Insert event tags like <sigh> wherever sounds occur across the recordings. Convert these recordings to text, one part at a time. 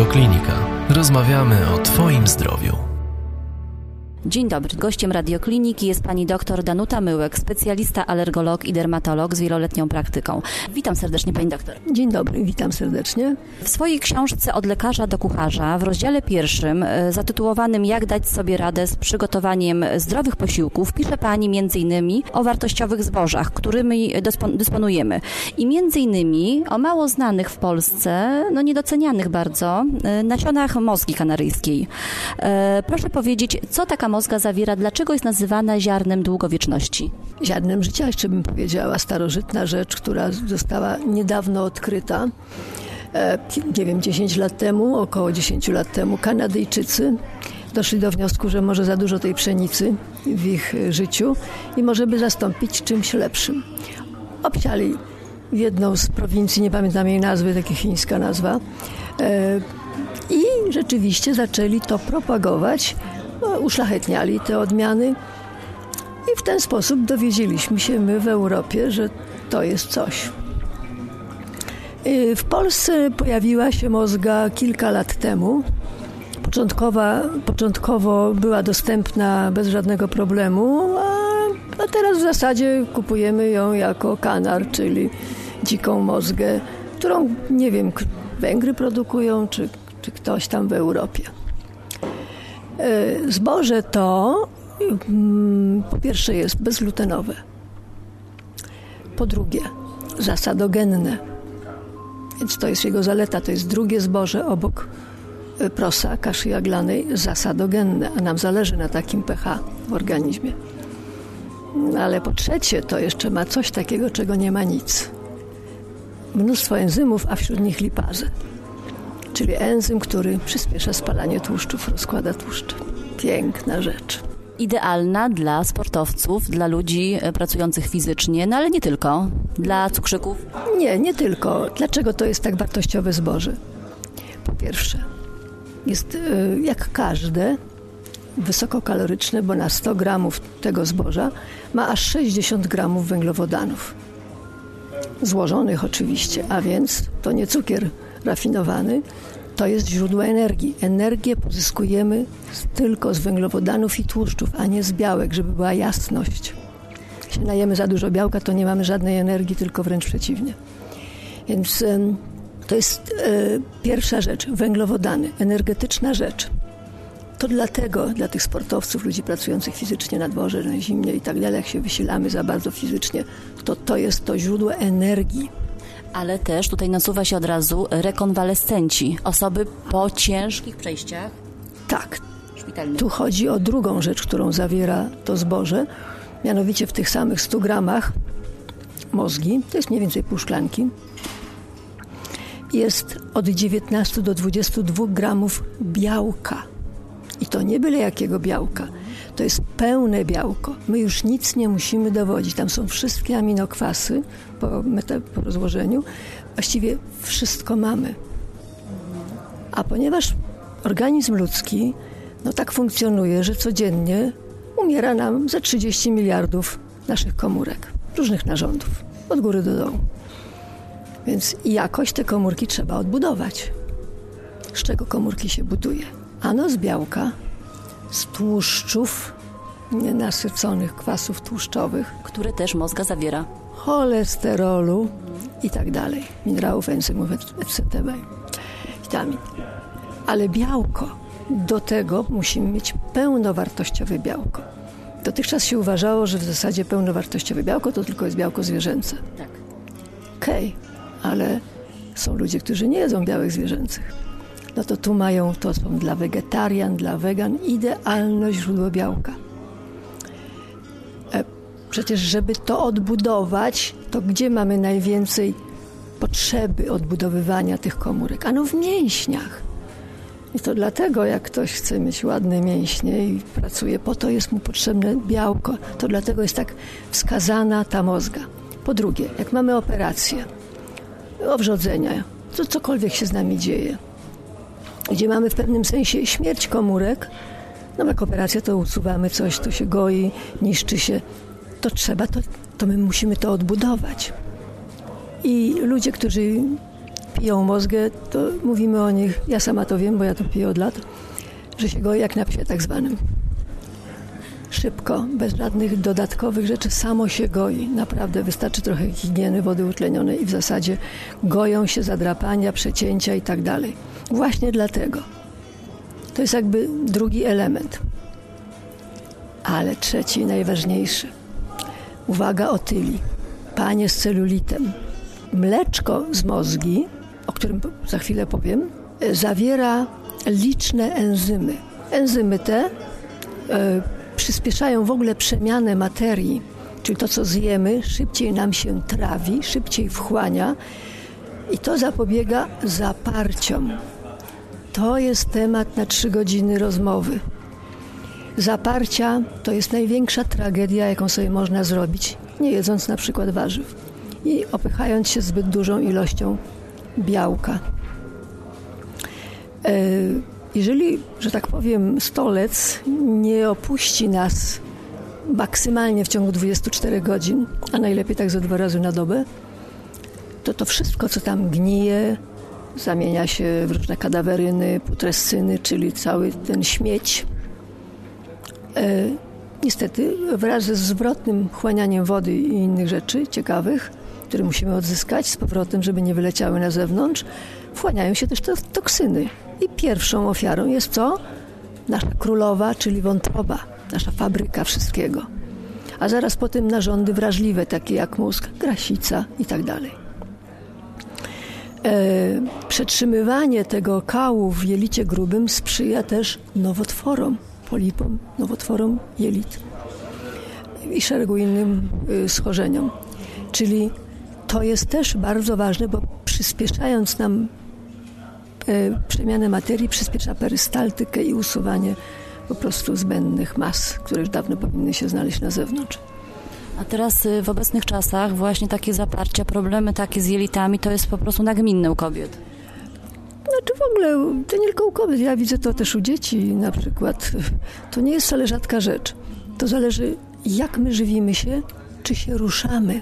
Radioklinika. Rozmawiamy o Twoim zdrowiu. Dzień dobry. Gościem radiokliniki jest pani doktor Danuta Myłek, specjalista alergolog i dermatolog z wieloletnią praktyką. Witam serdecznie pani doktor. Dzień dobry, witam serdecznie. W swojej książce Od lekarza do kucharza w rozdziale pierwszym e, zatytułowanym Jak dać sobie radę z przygotowaniem zdrowych posiłków pisze pani m.in. o wartościowych zbożach, którymi dysponujemy i m.in. o mało znanych w Polsce, no niedocenianych bardzo, e, nasionach mózgi kanaryjskiej. E, proszę powiedzieć, co taka zawiera, dlaczego jest nazywana ziarnem długowieczności? Ziarnem życia, jeszcze bym powiedziała, starożytna rzecz, która została niedawno odkryta. E, nie wiem, 10 lat temu, około 10 lat temu, Kanadyjczycy doszli do wniosku, że może za dużo tej pszenicy w ich życiu i może by zastąpić czymś lepszym. Obsiali jedną z prowincji, nie pamiętam jej nazwy, taka chińska nazwa, e, i rzeczywiście zaczęli to propagować uszlachetniali te odmiany i w ten sposób dowiedzieliśmy się my w Europie, że to jest coś. Y, w Polsce pojawiła się mozga kilka lat temu. Początkowa, początkowo była dostępna bez żadnego problemu, a, a teraz w zasadzie kupujemy ją jako kanar, czyli dziką mozgę, którą nie wiem, Węgry produkują, czy, czy ktoś tam w Europie. E, zboże to mm, po pierwsze jest bezglutenowe. Po drugie, zasadogenne. Więc to jest jego zaleta. To jest drugie zboże obok e, prosa, kaszy jaglanej, zasadogenne, a nam zależy na takim pH w organizmie. Ale po trzecie, to jeszcze ma coś takiego, czego nie ma nic. Mnóstwo enzymów, a wśród nich lipazę czyli enzym, który przyspiesza spalanie tłuszczów, rozkłada tłuszcze. Piękna rzecz. Idealna dla sportowców, dla ludzi e, pracujących fizycznie, no ale nie tylko. Dla cukrzyków? Nie, nie tylko. Dlaczego to jest tak wartościowe zboże? Po pierwsze, jest e, jak każde wysokokaloryczne, bo na 100 gramów tego zboża ma aż 60 gramów węglowodanów. Złożonych oczywiście, a więc to nie cukier rafinowany, to jest źródło energii. Energię pozyskujemy tylko z węglowodanów i tłuszczów, a nie z białek, żeby była jasność. Jeśli najemy za dużo białka, to nie mamy żadnej energii, tylko wręcz przeciwnie. Więc to jest e, pierwsza rzecz, węglowodany, energetyczna rzecz. To dlatego dla tych sportowców, ludzi pracujących fizycznie na dworze, na zimnie i tak dalej, jak się wysilamy za bardzo fizycznie, to to jest to źródło energii. Ale też tutaj nasuwa się od razu rekonwalescenci, osoby po ciężkich przejściach. Tak. Szpitalnych. Tu chodzi o drugą rzecz, którą zawiera to zboże. Mianowicie w tych samych 100 gramach mózgi, to jest mniej więcej pół szklanki, jest od 19 do 22 gramów białka. I to nie byle jakiego białka. To jest pełne białko. My już nic nie musimy dowodzić. Tam są wszystkie aminokwasy po, po rozłożeniu. Właściwie wszystko mamy. A ponieważ organizm ludzki no tak funkcjonuje, że codziennie umiera nam ze 30 miliardów naszych komórek, różnych narządów, od góry do dołu. Więc jakoś te komórki trzeba odbudować. Z czego komórki się buduje? Ano z białka, z tłuszczów nienasyconych, kwasów tłuszczowych. Które też mózga zawiera. Cholesterolu i tak dalej. Minerałów, enzymów, etc. Witamin. Ale białko, do tego musimy mieć pełnowartościowe białko. Dotychczas się uważało, że w zasadzie pełnowartościowe białko to tylko jest białko zwierzęce. Tak. Okej, okay, ale są ludzie, którzy nie jedzą białek zwierzęcych no to tu mają, to są dla wegetarian, dla wegan, idealne źródło białka. E, przecież, żeby to odbudować, to gdzie mamy najwięcej potrzeby odbudowywania tych komórek? Ano w mięśniach. I to dlatego, jak ktoś chce mieć ładne mięśnie i pracuje, po to jest mu potrzebne białko. To dlatego jest tak wskazana ta mózga. Po drugie, jak mamy operację, owrzodzenia, to cokolwiek się z nami dzieje, gdzie mamy w pewnym sensie śmierć komórek. No jak operacja to usuwamy coś, to się goi, niszczy się. To trzeba, to, to my musimy to odbudować. I ludzie, którzy piją mózgę, to mówimy o nich, ja sama to wiem, bo ja to piję od lat, że się go jak na psie tak zwanym. Szybko, bez żadnych dodatkowych rzeczy, samo się goi. Naprawdę wystarczy trochę higieny wody utlenionej i w zasadzie goją się zadrapania, przecięcia i tak dalej. Właśnie dlatego. To jest jakby drugi element. Ale trzeci, najważniejszy. Uwaga otyli. Panie z celulitem. Mleczko z mózgi, o którym za chwilę powiem, zawiera liczne enzymy. Enzymy te e, przyspieszają w ogóle przemianę materii, czyli to, co zjemy, szybciej nam się trawi, szybciej wchłania i to zapobiega zaparciom. To jest temat na trzy godziny rozmowy. Zaparcia to jest największa tragedia, jaką sobie można zrobić, nie jedząc na przykład warzyw i opychając się zbyt dużą ilością białka. E, jeżeli, że tak powiem, stolec nie opuści nas maksymalnie w ciągu 24 godzin, a najlepiej tak ze dwa razy na dobę, to to wszystko, co tam gnije, zamienia się w różne kadaweryny, putrescyny, czyli cały ten śmieć. E, niestety wraz ze zwrotnym chłanianiem wody i innych rzeczy ciekawych, które musimy odzyskać z powrotem, żeby nie wyleciały na zewnątrz, wchłaniają się też te toksyny. I pierwszą ofiarą jest co? Nasza królowa, czyli wątroba, nasza fabryka wszystkiego. A zaraz potem narządy wrażliwe, takie jak mózg, grasica i tak dalej. E, przetrzymywanie tego kału w jelicie grubym sprzyja też nowotworom, polipom, nowotworom jelit i szeregu innym y, schorzeniom. Czyli to jest też bardzo ważne, bo przyspieszając nam przemianę materii, przyspiesza perystaltykę i usuwanie po prostu zbędnych mas, które już dawno powinny się znaleźć na zewnątrz. A teraz y, w obecnych czasach właśnie takie zaparcia, problemy takie z jelitami to jest po prostu nagminne u kobiet. Znaczy w ogóle to nie tylko u kobiet, ja widzę to też u dzieci na przykład. To nie jest wcale rzadka rzecz. To zależy jak my żywimy się, czy się ruszamy.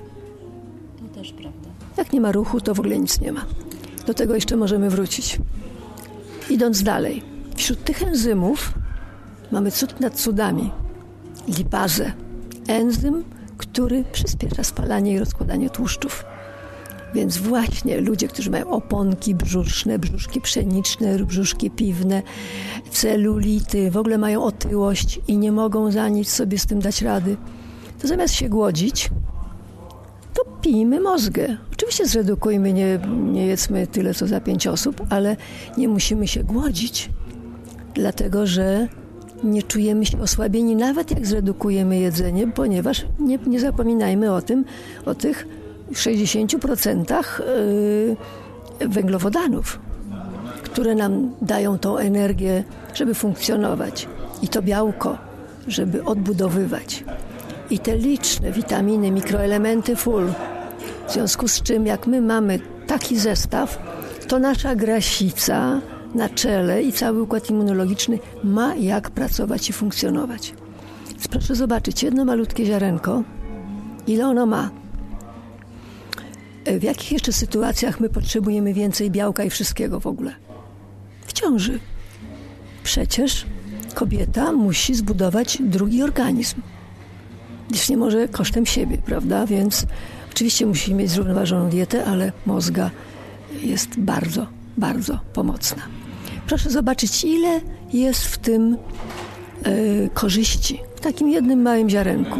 To też prawda. Jak nie ma ruchu, to w ogóle nic nie ma. Do tego jeszcze możemy wrócić. Idąc dalej, wśród tych enzymów mamy cud nad cudami. Lipazę. Enzym, który przyspiesza spalanie i rozkładanie tłuszczów. Więc właśnie ludzie, którzy mają oponki brzuszne, brzuszki pszeniczne, brzuszki piwne, celulity, w ogóle mają otyłość i nie mogą za nic sobie z tym dać rady, to zamiast się głodzić, to pijmy mózgę. Oczywiście zredukujmy, nie, nie jedzmy tyle co za pięć osób, ale nie musimy się głodzić, dlatego że nie czujemy się osłabieni, nawet jak zredukujemy jedzenie, ponieważ nie, nie zapominajmy o tym, o tych 60% y, węglowodanów, które nam dają tą energię, żeby funkcjonować. I to białko, żeby odbudowywać. I te liczne witaminy, mikroelementy full. W związku z czym, jak my mamy taki zestaw, to nasza grasica na czele i cały układ immunologiczny ma jak pracować i funkcjonować. Więc proszę zobaczyć, jedno malutkie ziarenko, ile ono ma. W jakich jeszcze sytuacjach my potrzebujemy więcej białka i wszystkiego w ogóle? W ciąży. Przecież kobieta musi zbudować drugi organizm. Nie może kosztem siebie, prawda? Więc oczywiście musi mieć zrównoważoną dietę, ale mózga jest bardzo, bardzo pomocna. Proszę zobaczyć, ile jest w tym y, korzyści w takim jednym małym ziarenku.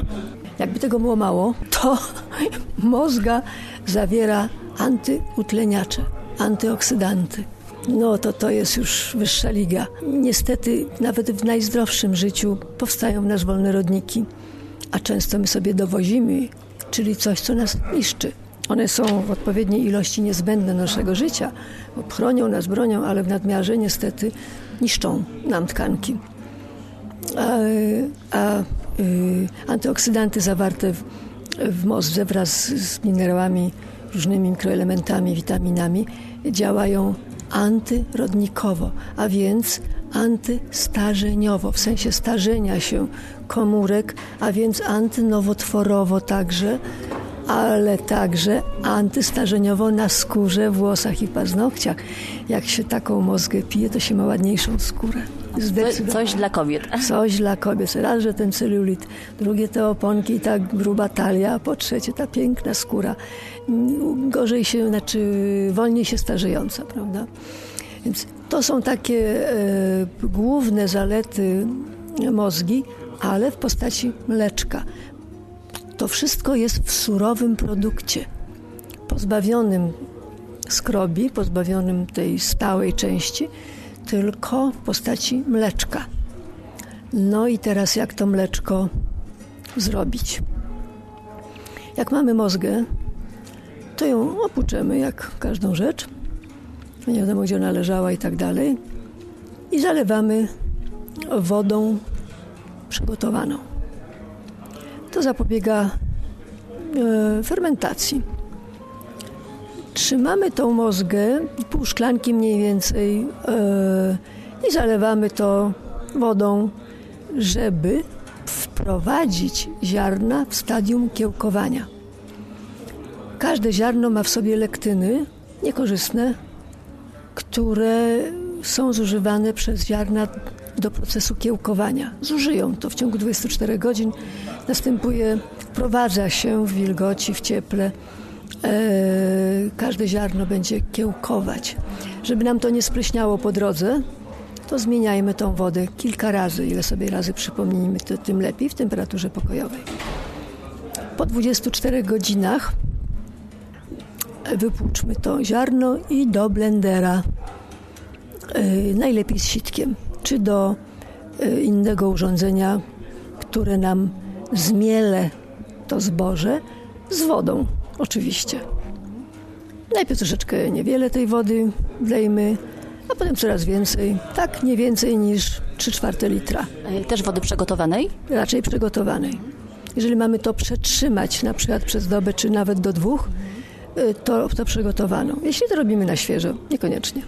Jakby tego było mało, to <laughs> mózga zawiera antyutleniacze, antyoksydanty. No to to jest już wyższa liga. Niestety nawet w najzdrowszym życiu powstają w nas wolne rodniki, a często my sobie dowozimy, czyli coś, co nas niszczy. One są w odpowiedniej ilości niezbędne naszego życia, chronią nas, bronią, ale w nadmiarze niestety niszczą nam tkanki. A, a y, antyoksydanty zawarte w, w wraz z minerałami, różnymi mikroelementami, witaminami działają antyrodnikowo, a więc antystarzeniowo, w sensie starzenia się komórek, a więc antynowotworowo także, ale także antystarzeniowo na skórze, włosach i paznokciach. Jak się taką mozgę pije, to się ma ładniejszą skórę. Coś dla kobiet. Coś dla kobiet. Raz, że ten celulit, drugie te oponki i ta gruba talia, a po trzecie ta piękna skóra. Gorzej się, znaczy wolniej się starzejąca, prawda? Więc to są takie e, główne zalety mózgi, ale w postaci mleczka. To wszystko jest w surowym produkcie, pozbawionym skrobi, pozbawionym tej stałej części, tylko w postaci mleczka. No i teraz jak to mleczko zrobić? Jak mamy mózgę, to ją opłuczemy jak każdą rzecz. Nie wiadomo, gdzie ona leżała i tak dalej. I zalewamy wodą przygotowaną. To zapobiega e, fermentacji. Trzymamy tą mózgę, pół szklanki mniej więcej, e, i zalewamy to wodą, żeby wprowadzić ziarna w stadium kiełkowania. Każde ziarno ma w sobie lektyny niekorzystne, które są zużywane przez ziarna do procesu kiełkowania. Zużyją to w ciągu 24 godzin. Następuje, wprowadza się w wilgoci, w cieple. E, każde ziarno będzie kiełkować. Żeby nam to nie spleśniało po drodze, to zmieniajmy tą wodę kilka razy. Ile sobie razy przypomnijmy, to tym lepiej w temperaturze pokojowej. Po 24 godzinach wypłuczmy to ziarno i do blendera. E, najlepiej z sitkiem czy do e, innego urządzenia, które nam zmiele to zboże z wodą, oczywiście. Najpierw troszeczkę niewiele tej wody wlejmy, a potem coraz więcej. Tak, nie więcej niż 3 czwarte litra. Też wody przygotowanej? Raczej przygotowanej. Jeżeli mamy to przetrzymać na przykład przez dobę, czy nawet do dwóch, e, to, to przygotowaną. Jeśli to robimy na świeżo, niekoniecznie.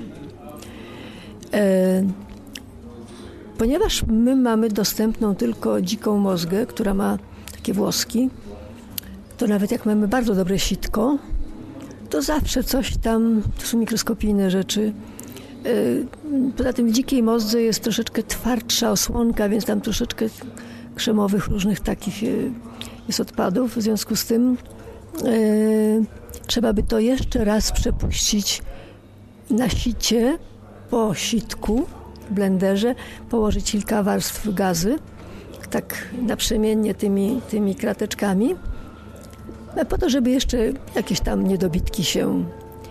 E, Ponieważ my mamy dostępną tylko dziką mozgę, która ma takie włoski, to nawet jak mamy bardzo dobre sitko, to zawsze coś tam, to są mikroskopijne rzeczy. E, poza tym w dzikiej mozdze jest troszeczkę twardsza osłonka, więc tam troszeczkę krzemowych różnych takich e, jest odpadów. W związku z tym e, trzeba by to jeszcze raz przepuścić na sicie po sitku blenderze, położyć kilka warstw gazy, tak naprzemiennie tymi, tymi krateczkami, po to, żeby jeszcze jakieś tam niedobitki się,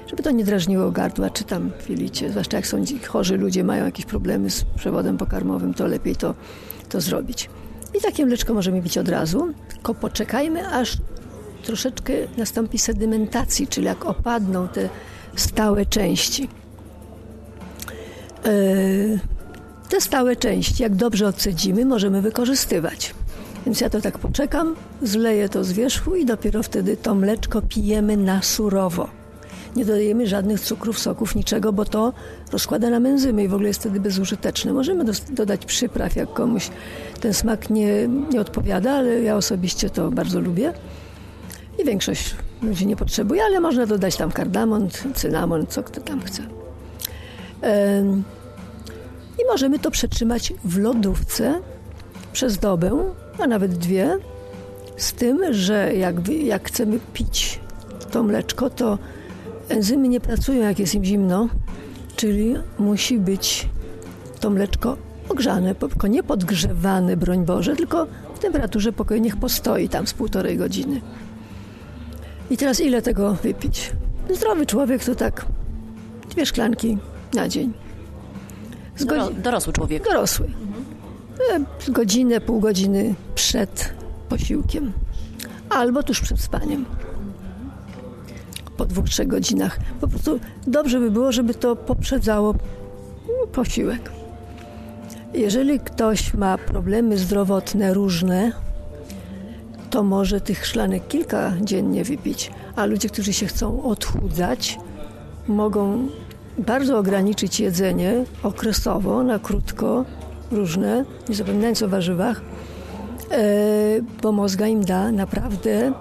żeby to nie drażniło gardła, czy tam filicie, zwłaszcza jak są chorzy ludzie, mają jakieś problemy z przewodem pokarmowym, to lepiej to, to zrobić. I takie mleczko możemy pić od razu, tylko poczekajmy, aż troszeczkę nastąpi sedymentacji, czyli jak opadną te stałe części. E, te stałe części, jak dobrze odcedzimy, możemy wykorzystywać. Więc ja to tak poczekam, zleję to z wierzchu i dopiero wtedy to mleczko pijemy na surowo. Nie dodajemy żadnych cukrów, soków, niczego, bo to rozkłada nam enzymy i w ogóle jest wtedy bezużyteczne. Możemy do, dodać przypraw, jak komuś ten smak nie, nie odpowiada, ale ja osobiście to bardzo lubię. I większość ludzi nie potrzebuje, ale można dodać tam kardamon, cynamon, co kto tam chce. I możemy to przetrzymać w lodówce przez dobę, a nawet dwie, z tym, że jak, jak chcemy pić to mleczko, to enzymy nie pracują, jak jest im zimno, czyli musi być to mleczko ogrzane, nie podgrzewane, broń Boże, tylko w temperaturze pokoju niech postoi tam z półtorej godziny. I teraz ile tego wypić? Zdrowy człowiek to tak dwie szklanki na dzień. dorosły człowiek. Dorosły. Mhm. Godzinę, pół godziny przed posiłkiem. Albo tuż przed spaniem. Po dwóch, trzech godzinach. Po prostu dobrze by było, żeby to poprzedzało posiłek. Jeżeli ktoś ma problemy zdrowotne różne, to może tych szklanek kilka dziennie wypić, a ludzie, którzy się chcą odchudzać, mogą bardzo ograniczyć jedzenie okresowo, na krótko, różne, nie zapominając o warzywach, e, bo mózga im da naprawdę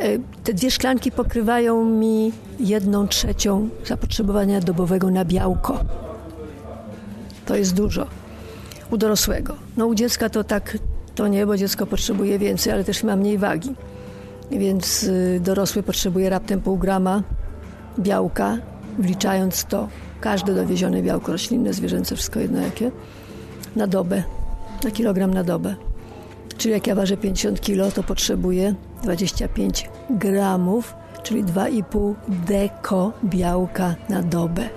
E, te dwie szklanki pokrywają mi jedną trzecią zapotrzebowania dobowego na białko. To jest dużo. U dorosłego. No u dziecka to tak, to nie, bo dziecko potrzebuje więcej, ale też ma mniej wagi. Więc y, dorosły potrzebuje raptem pół grama białka, wliczając to każde dowiezione białko roślinne, zwierzęce, wszystko jedno jakie, na dobę, na kilogram na dobę. Czyli jak ja ważę 50 kg, to potrzebuję 25 gramów, czyli 2,5 deko białka na dobę.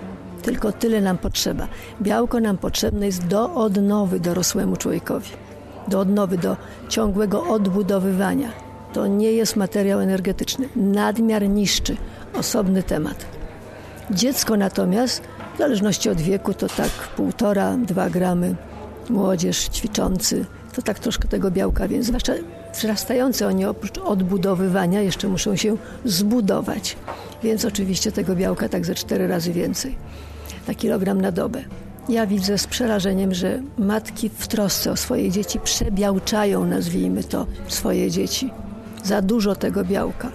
Tylko tyle nam potrzeba. Białko nam potrzebne jest do odnowy dorosłemu człowiekowi. Do odnowy, do ciągłego odbudowywania. To nie jest materiał energetyczny. Nadmiar niszczy. Osobny temat. Dziecko natomiast, w zależności od wieku, to tak półtora, dwa gramy. Młodzież, ćwiczący, to tak troszkę tego białka, więc zwłaszcza wzrastające oni oprócz odbudowywania jeszcze muszą się zbudować. Więc oczywiście tego białka tak ze cztery razy więcej na kilogram na dobę. Ja widzę z przerażeniem, że matki w trosce o swoje dzieci przebiałczają, nazwijmy to, swoje dzieci. Za dużo tego białka.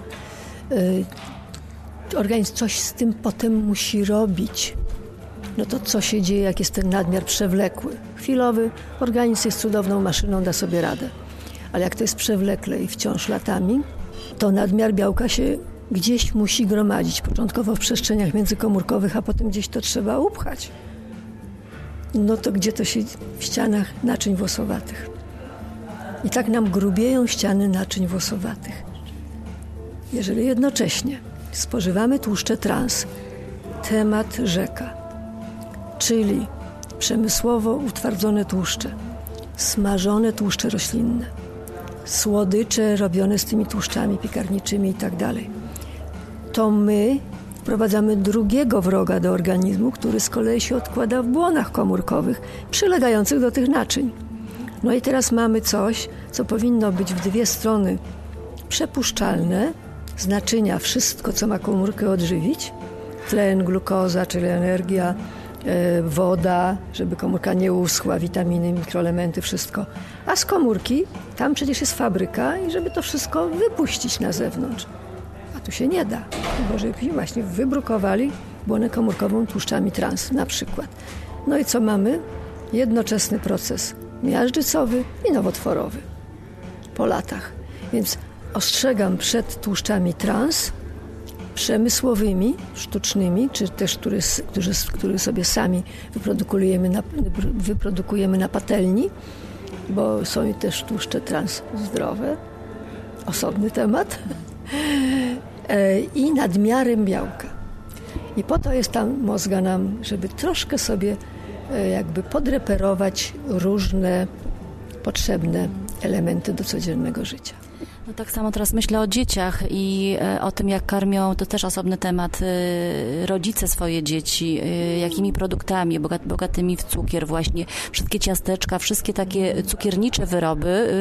Organizm coś z tym potem musi robić. No to co się dzieje, jak jest ten nadmiar przewlekły? Chwilowy, organizm jest cudowną maszyną, da sobie radę. Ale jak to jest przewlekle i wciąż latami, to nadmiar białka się gdzieś musi gromadzić. Początkowo w przestrzeniach międzykomórkowych, a potem gdzieś to trzeba upchać. No to gdzie to się w ścianach naczyń włosowatych. I tak nam grubieją ściany naczyń włosowatych. Jeżeli jednocześnie spożywamy tłuszcze trans, temat rzeka, czyli przemysłowo utwardzone tłuszcze, smażone tłuszcze roślinne, słodycze robione z tymi tłuszczami piekarniczymi i tak to my wprowadzamy drugiego wroga do organizmu, który z kolei się odkłada w błonach komórkowych przylegających do tych naczyń. No i teraz mamy coś, co powinno być w dwie strony przepuszczalne, z naczynia wszystko, co ma komórkę odżywić, tlen, glukoza, czyli energia, e, woda, żeby komórka nie uschła, witaminy, mikroelementy, wszystko. A z komórki, tam przecież jest fabryka i żeby to wszystko wypuścić na zewnątrz tu się nie da, bo żeby właśnie wybrukowali błonę komórkową tłuszczami trans na przykład. No i co mamy? Jednoczesny proces miażdżycowy i nowotworowy po latach. Więc ostrzegam przed tłuszczami trans, przemysłowymi, sztucznymi, czy też które, które, które sobie sami wyprodukujemy na, wyprodukujemy na patelni, bo są też tłuszcze trans zdrowe. Osobny temat. E, i nadmiarem białka. I po to jest tam mózga nam, żeby troszkę sobie e, jakby podreperować różne potrzebne elementy do codziennego życia. No tak samo teraz myślę o dzieciach i e, o tym, jak karmią, to też osobny temat, e, rodzice swoje dzieci, e, jakimi produktami, bogatymi w cukier właśnie, wszystkie ciasteczka, wszystkie takie cukiernicze wyroby,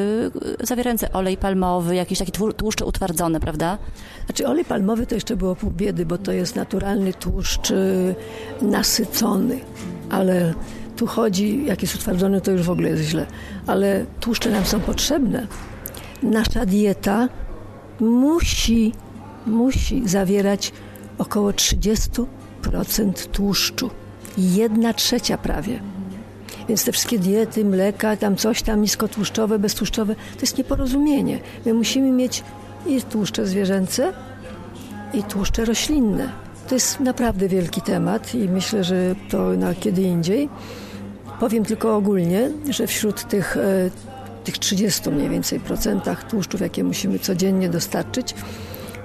zawierające olej palmowy, jakieś takie tłuszcze utwardzone, prawda? Znaczy olej palmowy to jeszcze było pół biedy, bo to jest naturalny tłuszcz nasycony, ale tu chodzi, jak jest utwardzony, to już w ogóle jest źle, ale tłuszcze nam są potrzebne nasza dieta musi, musi zawierać około 30% tłuszczu. Jedna trzecia prawie. Więc te wszystkie diety, mleka, tam coś tam niskotłuszczowe, beztłuszczowe, to jest nieporozumienie. My musimy mieć i tłuszcze zwierzęce, i tłuszcze roślinne. To jest naprawdę wielki temat i myślę, że to na kiedy indziej. Powiem tylko ogólnie, że wśród tych e, tych 30 mniej więcej procentach tłuszczów, jakie musimy codziennie dostarczyć,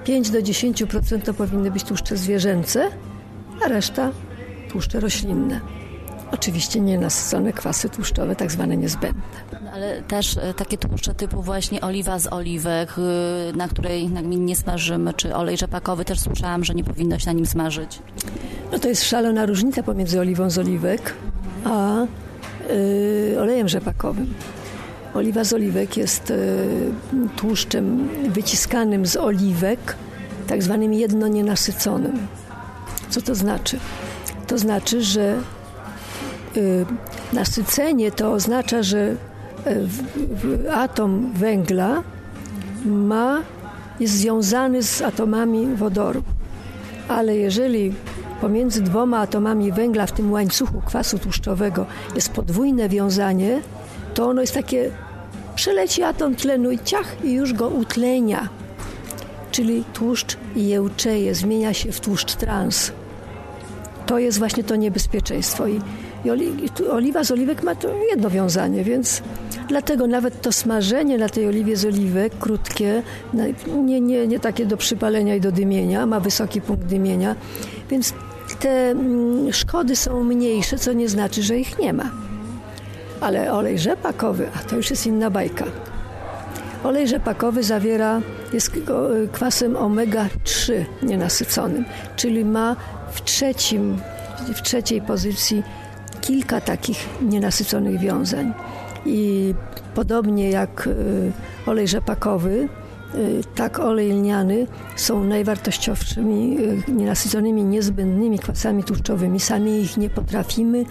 5 do 10% to powinny być tłuszcze zwierzęce, a reszta tłuszcze roślinne. Oczywiście nienasycone kwasy tłuszczowe, tak zwane niezbędne. Ale też e, takie tłuszcze typu właśnie oliwa z oliwek, y, na której nagminnie smażymy, czy olej rzepakowy, też słyszałam, że nie powinno się na nim smażyć. No to jest szalona różnica pomiędzy oliwą z oliwek, a yy, olejem rzepakowym. Oliwa z oliwek jest e, tłuszczem wyciskanym z oliwek, tak zwanym jedno nienasyconym. Co to znaczy? To znaczy, że e, nasycenie to oznacza, że e, atom węgla ma jest związany z atomami wodoru. Ale jeżeli pomiędzy dwoma atomami węgla w tym łańcuchu kwasu tłuszczowego jest podwójne wiązanie, to ono jest takie, przeleci atom tlenu i ciach i już go utlenia. Czyli tłuszcz jełczeje, zmienia się w tłuszcz trans. To jest właśnie to niebezpieczeństwo. I, i oliwa z oliwek ma to jedno wiązanie, więc dlatego nawet to smażenie na tej oliwie z oliwek, krótkie, nie, nie, nie takie do przypalenia i do dymienia, ma wysoki punkt dymienia, więc te mm, szkody są mniejsze, co nie znaczy, że ich nie ma. Ale olej rzepakowy, a to już jest inna bajka. Olej rzepakowy zawiera, jest kwasem omega-3 nienasyconym, czyli ma w, trzecim, w trzeciej pozycji kilka takich nienasyconych wiązań. I podobnie jak y, olej rzepakowy, y, tak olej lniany są najwartościowszymi, y, nienasyconymi, niezbędnymi kwasami tłuszczowymi. Sami ich nie potrafimy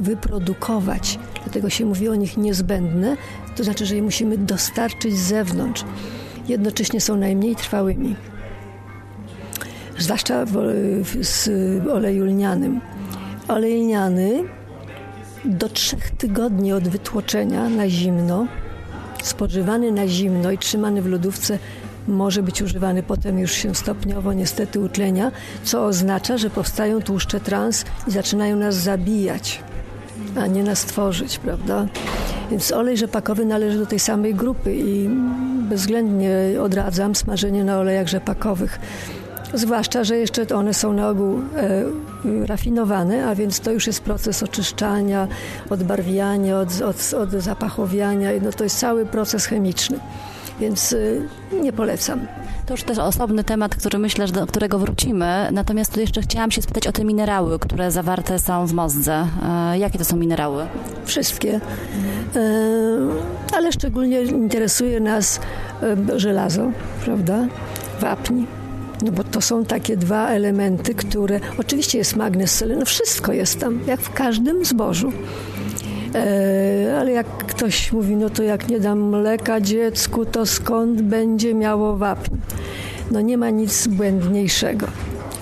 wyprodukować, dlatego się mówi o nich niezbędne, to znaczy, że je musimy dostarczyć z zewnątrz. Jednocześnie są najmniej trwałymi, zwłaszcza z oleju lnianym. Olej lniany do trzech tygodni od wytłoczenia na zimno, spożywany na zimno i trzymany w lodówce może być używany potem już się stopniowo niestety utlenia, co oznacza, że powstają tłuszcze trans i zaczynają nas zabijać, a nie nas tworzyć, prawda? Więc olej rzepakowy należy do tej samej grupy i bezwzględnie odradzam smażenie na olejach rzepakowych. Zwłaszcza, że jeszcze one są na ogół e, rafinowane, a więc to już jest proces oczyszczania, odbarwiania, od, od, od zapachowiania. No to jest cały proces chemiczny, więc e, nie polecam. To już też osobny temat, który myślę, że do którego wrócimy. Natomiast tu jeszcze chciałam się spytać o te minerały, które zawarte są w mozdze. E, jakie to są minerały? Wszystkie. E, ale szczególnie interesuje nas e, żelazo, prawda? Wapń no bo to są takie dwa elementy, które... Oczywiście jest magnez, selen, no wszystko jest tam, jak w każdym zbożu. E, ale jak ktoś mówi, no to jak nie dam mleka dziecku, to skąd będzie miało wapń? No nie ma nic błędniejszego.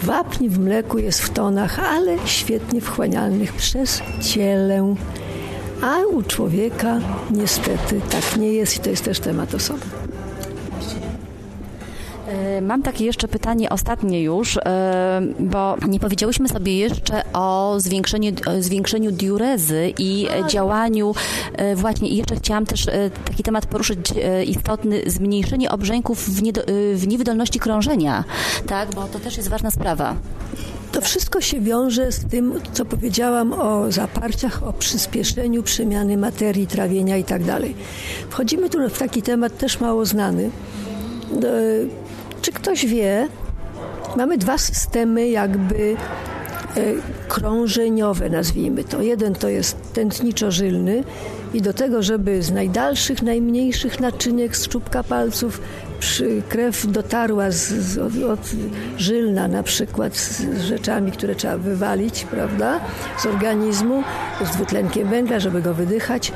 Wapń w mleku jest w tonach, ale świetnie wchłanialnych przez cielę. A u człowieka niestety tak nie jest i to jest też temat osobny. E, mam takie jeszcze pytanie, ostatnie już, e, bo nie powiedziałyśmy sobie jeszcze o zwiększeniu, zwiększeniu diurezy i tak. działaniu właśnie. I jeszcze chciałam też taki temat poruszyć istotny, zmniejszenie obrzęków w, w niewydolności krążenia, tak, bo to też jest ważna sprawa. To wszystko się wiąże z tym, co powiedziałam o zaparciach, o przyspieszeniu przemiany materii, trawienia i tak dalej. Wchodzimy tu w taki temat też mało znany czy ktoś wie, mamy dwa systemy jakby e, krążeniowe, nazwijmy to. Jeden to jest tętniczo-żylny i do tego, żeby z najdalszych, najmniejszych naczyniek, z czubka palców krew dotarła z, z, od żylna na przykład z rzeczami, które trzeba wywalić, prawda, z organizmu, z dwutlenkiem węgla, żeby go wydychać,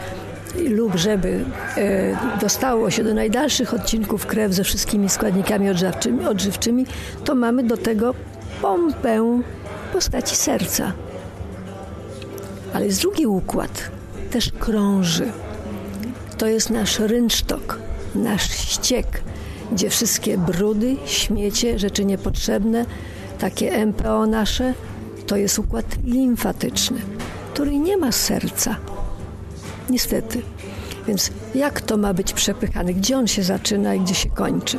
lub żeby e, dostało się do najdalszych odcinków krew ze wszystkimi składnikami odżywczymi, odżywczymi, to mamy do tego pompę postaci serca. Ale jest drugi układ, też krąży. To jest nasz rynsztok, nasz ściek, gdzie wszystkie brudy, śmiecie, rzeczy niepotrzebne, takie MPO nasze, to jest układ limfatyczny, który nie ma serca. Niestety. Więc jak to ma być przepychane? Gdzie on się zaczyna i gdzie się kończy?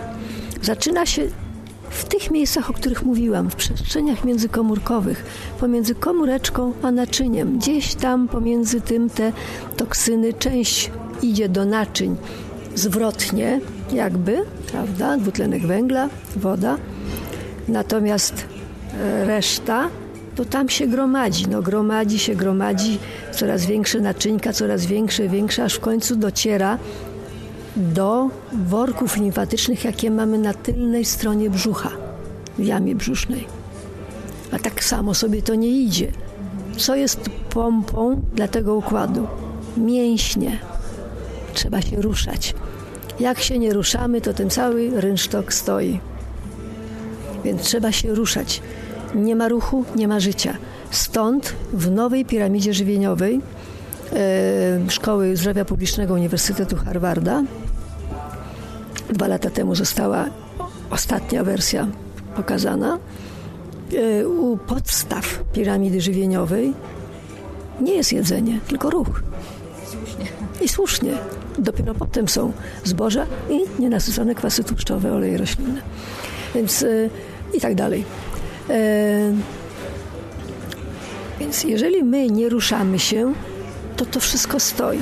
Zaczyna się w tych miejscach, o których mówiłam, w przestrzeniach międzykomórkowych, pomiędzy komóreczką a naczyniem. Gdzieś tam pomiędzy tym te toksyny, część idzie do naczyń zwrotnie, jakby, prawda? Dwutlenek węgla, woda. Natomiast e, reszta to tam się gromadzi. No, gromadzi się, gromadzi, coraz większe naczynka, coraz większe, większe, aż w końcu dociera do worków limfatycznych, jakie mamy na tylnej stronie brzucha, w jamie brzusznej. A tak samo sobie to nie idzie. Co jest pompą dla tego układu? Mięśnie. Trzeba się ruszać. Jak się nie ruszamy, to ten cały rynsztok stoi. Więc trzeba się ruszać. Nie ma ruchu, nie ma życia. Stąd w nowej piramidzie żywieniowej e, Szkoły Zdrowia Publicznego Uniwersytetu Harvarda dwa lata temu została ostatnia wersja pokazana. E, u podstaw piramidy żywieniowej nie jest jedzenie, tylko ruch. I słusznie. Dopiero potem są zboża i nienasycone kwasy tłuszczowe, oleje roślinne. Więc e, i tak dalej. E, więc jeżeli my nie ruszamy się, to to wszystko stoi.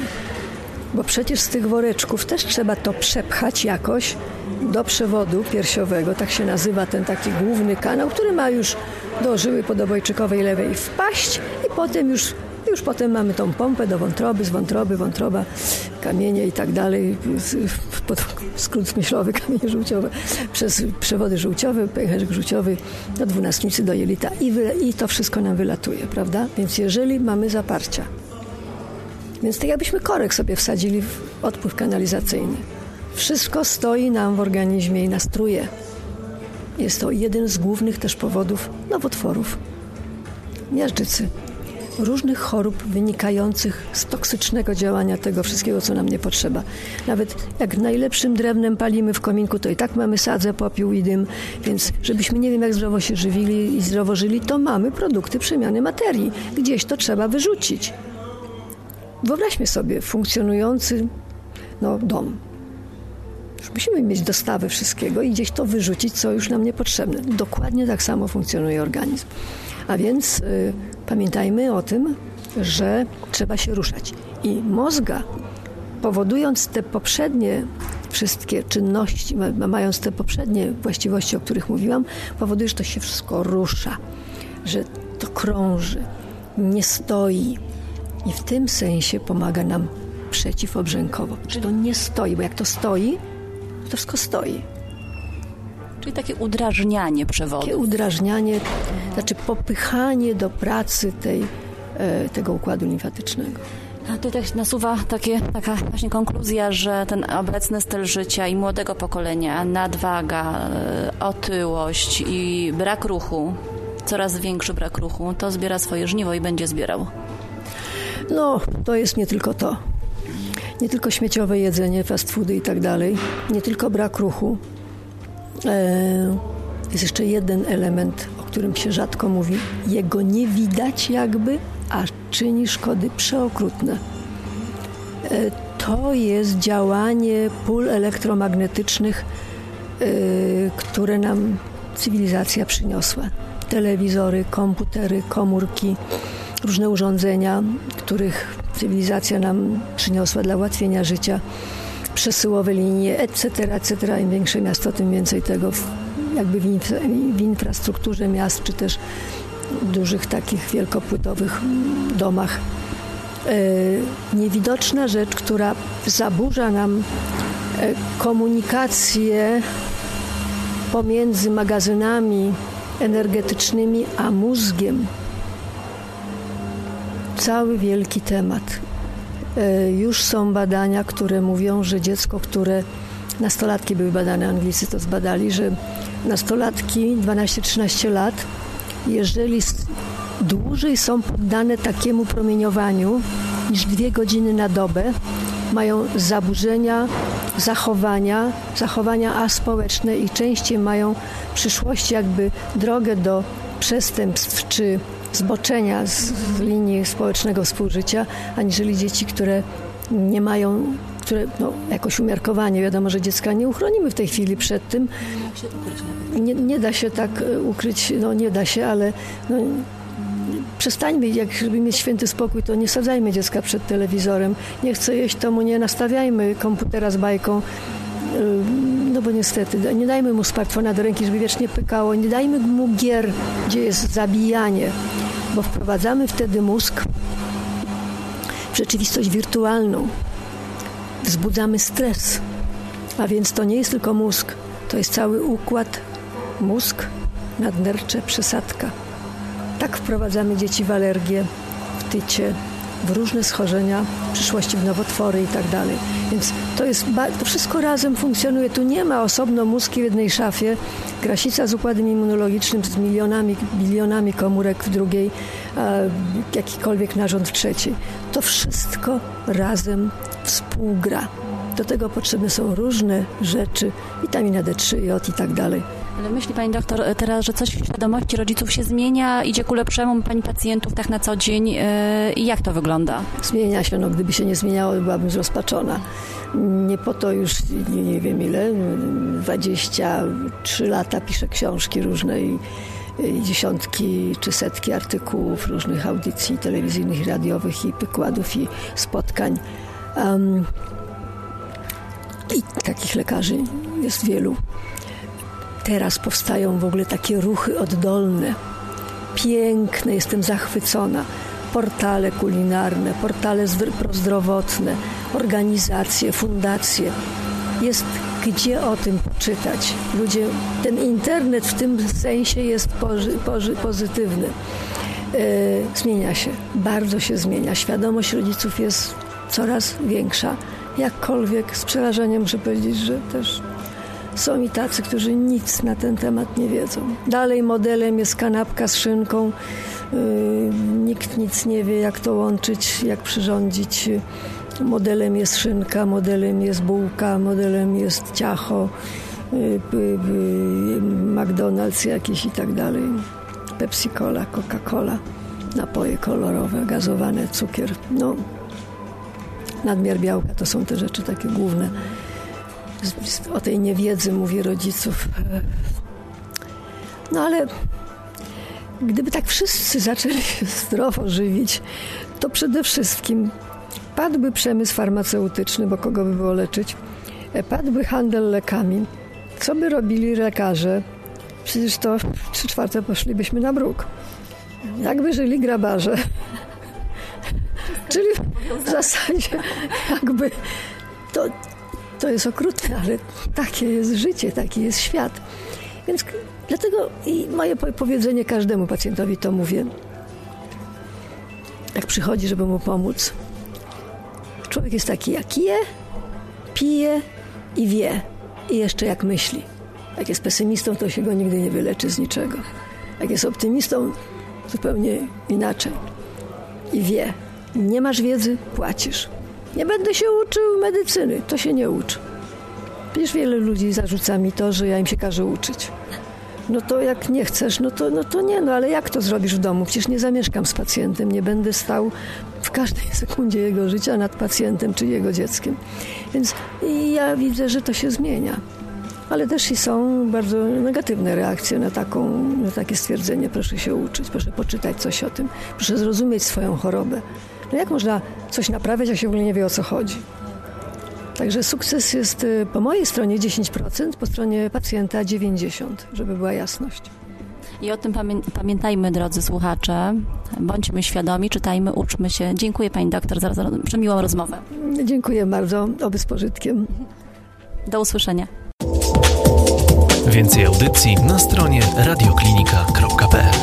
Bo przecież z tych woreczków też trzeba to przepchać jakoś do przewodu piersiowego, tak się nazywa ten taki główny kanał, który ma już do żyły podobojczykowej lewej wpaść i potem już już potem mamy tą pompę do wątroby, z wątroby, wątroba, kamienie i tak dalej, pod skrót myślowy, <laughs> kamienie żółciowe, przez przewody żółciowe, pęcherzyk żółciowy do dwunastnicy, do jelita. I, i to wszystko nam wylatuje, prawda? Więc jeżeli mamy zaparcia, więc tak jakbyśmy korek sobie wsadzili w odpływ kanalizacyjny, wszystko stoi nam w organizmie i nastruje. Jest to jeden z głównych też powodów nowotworów, miażdżycy, różnych chorób wynikających z toksycznego działania tego wszystkiego, co nam nie potrzeba. Nawet jak najlepszym drewnem palimy w kominku, to i tak mamy sadzę, popiół i dym, więc żebyśmy nie wiem jak zdrowo się żywili i zdrowo żyli, to mamy produkty przemiany materii. Gdzieś to trzeba wyrzucić. Wyobraźmy sobie funkcjonujący no, dom. Musimy mieć dostawę wszystkiego i gdzieś to wyrzucić, co już nam niepotrzebne. Dokładnie tak samo funkcjonuje organizm. A więc y, pamiętajmy o tym, że trzeba się ruszać. I mózga, powodując te poprzednie wszystkie czynności, mając te poprzednie właściwości, o których mówiłam, powoduje, że to się wszystko rusza, że to krąży, nie stoi. I w tym sensie pomaga nam przeciwobrzękowo. Czy to nie stoi, bo jak to stoi, to wszystko stoi. Czyli takie udrażnianie przewodu. Takie udrażnianie, znaczy popychanie do pracy tej, e, tego układu limfatycznego. A tutaj nasuwa takie, taka właśnie konkluzja, że ten obecny styl życia i młodego pokolenia, nadwaga, e, otyłość i brak ruchu, coraz większy brak ruchu, to zbiera swoje żniwo i będzie zbierał. No, to jest nie tylko to. Nie tylko śmieciowe jedzenie, fast foody i tak dalej, nie tylko brak ruchu, jest jeszcze jeden element, o którym się rzadko mówi. Jego nie widać jakby, a czyni szkody przeokrutne. E, to jest działanie pól elektromagnetycznych, e, które nam cywilizacja przyniosła. Telewizory, komputery, komórki, różne urządzenia, których cywilizacja nam przyniosła dla ułatwienia życia przesyłowe linie, etc., etc. Im większe miasto, tym więcej tego w, jakby w, infra, w infrastrukturze miast, czy też dużych takich wielkopłytowych domach. E, niewidoczna rzecz, która zaburza nam e, komunikację pomiędzy magazynami energetycznymi a mózgiem. Cały wielki temat. E, już są badania, które mówią, że dziecko, które nastolatki były badane, Anglicy to zbadali, że nastolatki 12-13 lat, jeżeli dłużej są poddane takiemu promieniowaniu niż dwie godziny na dobę, mają zaburzenia zachowania, zachowania aspołeczne i częściej mają w przyszłości jakby drogę do przestępstw czy zboczenia z linii społecznego współżycia, aniżeli dzieci, które nie mają, które no, jakoś umiarkowanie, wiadomo, że dziecka nie uchronimy w tej chwili przed tym. Nie, nie da się tak e, ukryć, no nie da się, ale no, przestańmy, jak żeby mieć święty spokój, to nie sadzajmy dziecka przed telewizorem. Nie chce jeść, to mu nie nastawiajmy komputera z bajką. No bo niestety, nie dajmy mu smartfona do ręki, żeby wiecznie pykało. Nie dajmy mu gier, gdzie jest zabijanie bo wprowadzamy wtedy mózg w rzeczywistość wirtualną. Wzbudzamy stres, a więc to nie jest tylko mózg, to jest cały układ mózg, nadnercze, przesadka. Tak wprowadzamy dzieci w alergię, w tycie, w różne schorzenia, w przyszłości w nowotwory i tak. Więc to jest, to wszystko razem funkcjonuje. Tu nie ma osobno mózgi w jednej szafie, grasica z układem immunologicznym z milionami, bilionami komórek w drugiej, jakikolwiek narząd w trzeciej. To wszystko razem współgra. Do tego potrzebne są różne rzeczy, witamina D3, jod i tak dalej. Ale myśli Pani doktor teraz, że coś w świadomości rodziców się zmienia, idzie ku lepszemu Pani pacjentów tak na co dzień yy, i jak to wygląda? Zmienia się, no gdyby się nie zmieniało, byłabym zrozpaczona. Nie po to już, nie, nie wiem ile, 23 lata piszę książki różne i dziesiątki czy setki artykułów, różnych audycji telewizyjnych, radiowych i wykładów i spotkań. Um, I takich lekarzy jest wielu. Teraz powstają w ogóle takie ruchy oddolne. Piękne, jestem zachwycona. Portale kulinarne, portale prozdrowotne, organizacje, fundacje. Jest gdzie o tym poczytać. Ludzie, ten internet w tym sensie jest poży, poży, pozytywny. Yy, zmienia się, bardzo się zmienia. Świadomość rodziców jest coraz większa. Jakkolwiek z przerażeniem muszę powiedzieć, że też są i tacy, którzy nic na ten temat nie wiedzą. Dalej modelem jest kanapka z szynką. Yy, nikt nic nie wie, jak to łączyć, jak przyrządzić. Modelem jest szynka, modelem jest bułka, modelem jest ciacho, yy, McDonald's jakiś i tak dalej. Pepsi-Cola, Coca-Cola, napoje kolorowe, gazowane, cukier. No, nadmiar białka to są te rzeczy takie główne o tej niewiedzy mówi rodziców. No ale gdyby tak wszyscy zaczęli się zdrowo żywić, to przede wszystkim padłby przemysł farmaceutyczny, bo kogo by było leczyć, padłby handel lekami. Co by robili lekarze? Przecież to trzy czwarte poszlibyśmy na bruk. Jakby żyli grabarze. <laughs> Czyli w zasadzie jakby to to jest okrutne, ale takie jest życie, taki jest świat. Więc dlatego i moje powiedzenie każdemu pacjentowi to mówię. Jak przychodzi, żeby mu pomóc, człowiek jest taki, jak je, pije i wie. I jeszcze jak myśli. Jak jest pesymistą, to się go nigdy nie wyleczy z niczego. Jak jest optymistą, zupełnie inaczej. I wie. Nie masz wiedzy, płacisz. Nie będę się uczył medycyny. To się nie uczy. Wiesz, wiele ludzi zarzuca mi to, że ja im się każę uczyć. No to jak nie chcesz, no to, no to nie, no ale jak to zrobisz w domu? Przecież nie zamieszkam z pacjentem, nie będę stał w każdej <laughs> sekundzie jego życia nad pacjentem czy jego dzieckiem. Więc ja widzę, że to się zmienia. Ale też i są bardzo negatywne reakcje na, taką, na takie stwierdzenie. Proszę się uczyć, proszę poczytać coś o tym, proszę zrozumieć swoją chorobę. No jak można coś naprawiać, jak się w ogóle nie wie o co chodzi? Także sukces jest y, po mojej stronie 10%, po stronie pacjenta 90%, żeby była jasność. I o tym pamię pamiętajmy, drodzy słuchacze. Bądźmy świadomi, czytajmy, uczmy się. Dziękuję Pani doktor za, za przemiłą rozmowę. Dziękuję bardzo, oby z pożytkiem. Do usłyszenia. Więcej audycji na stronie radioklinika.pl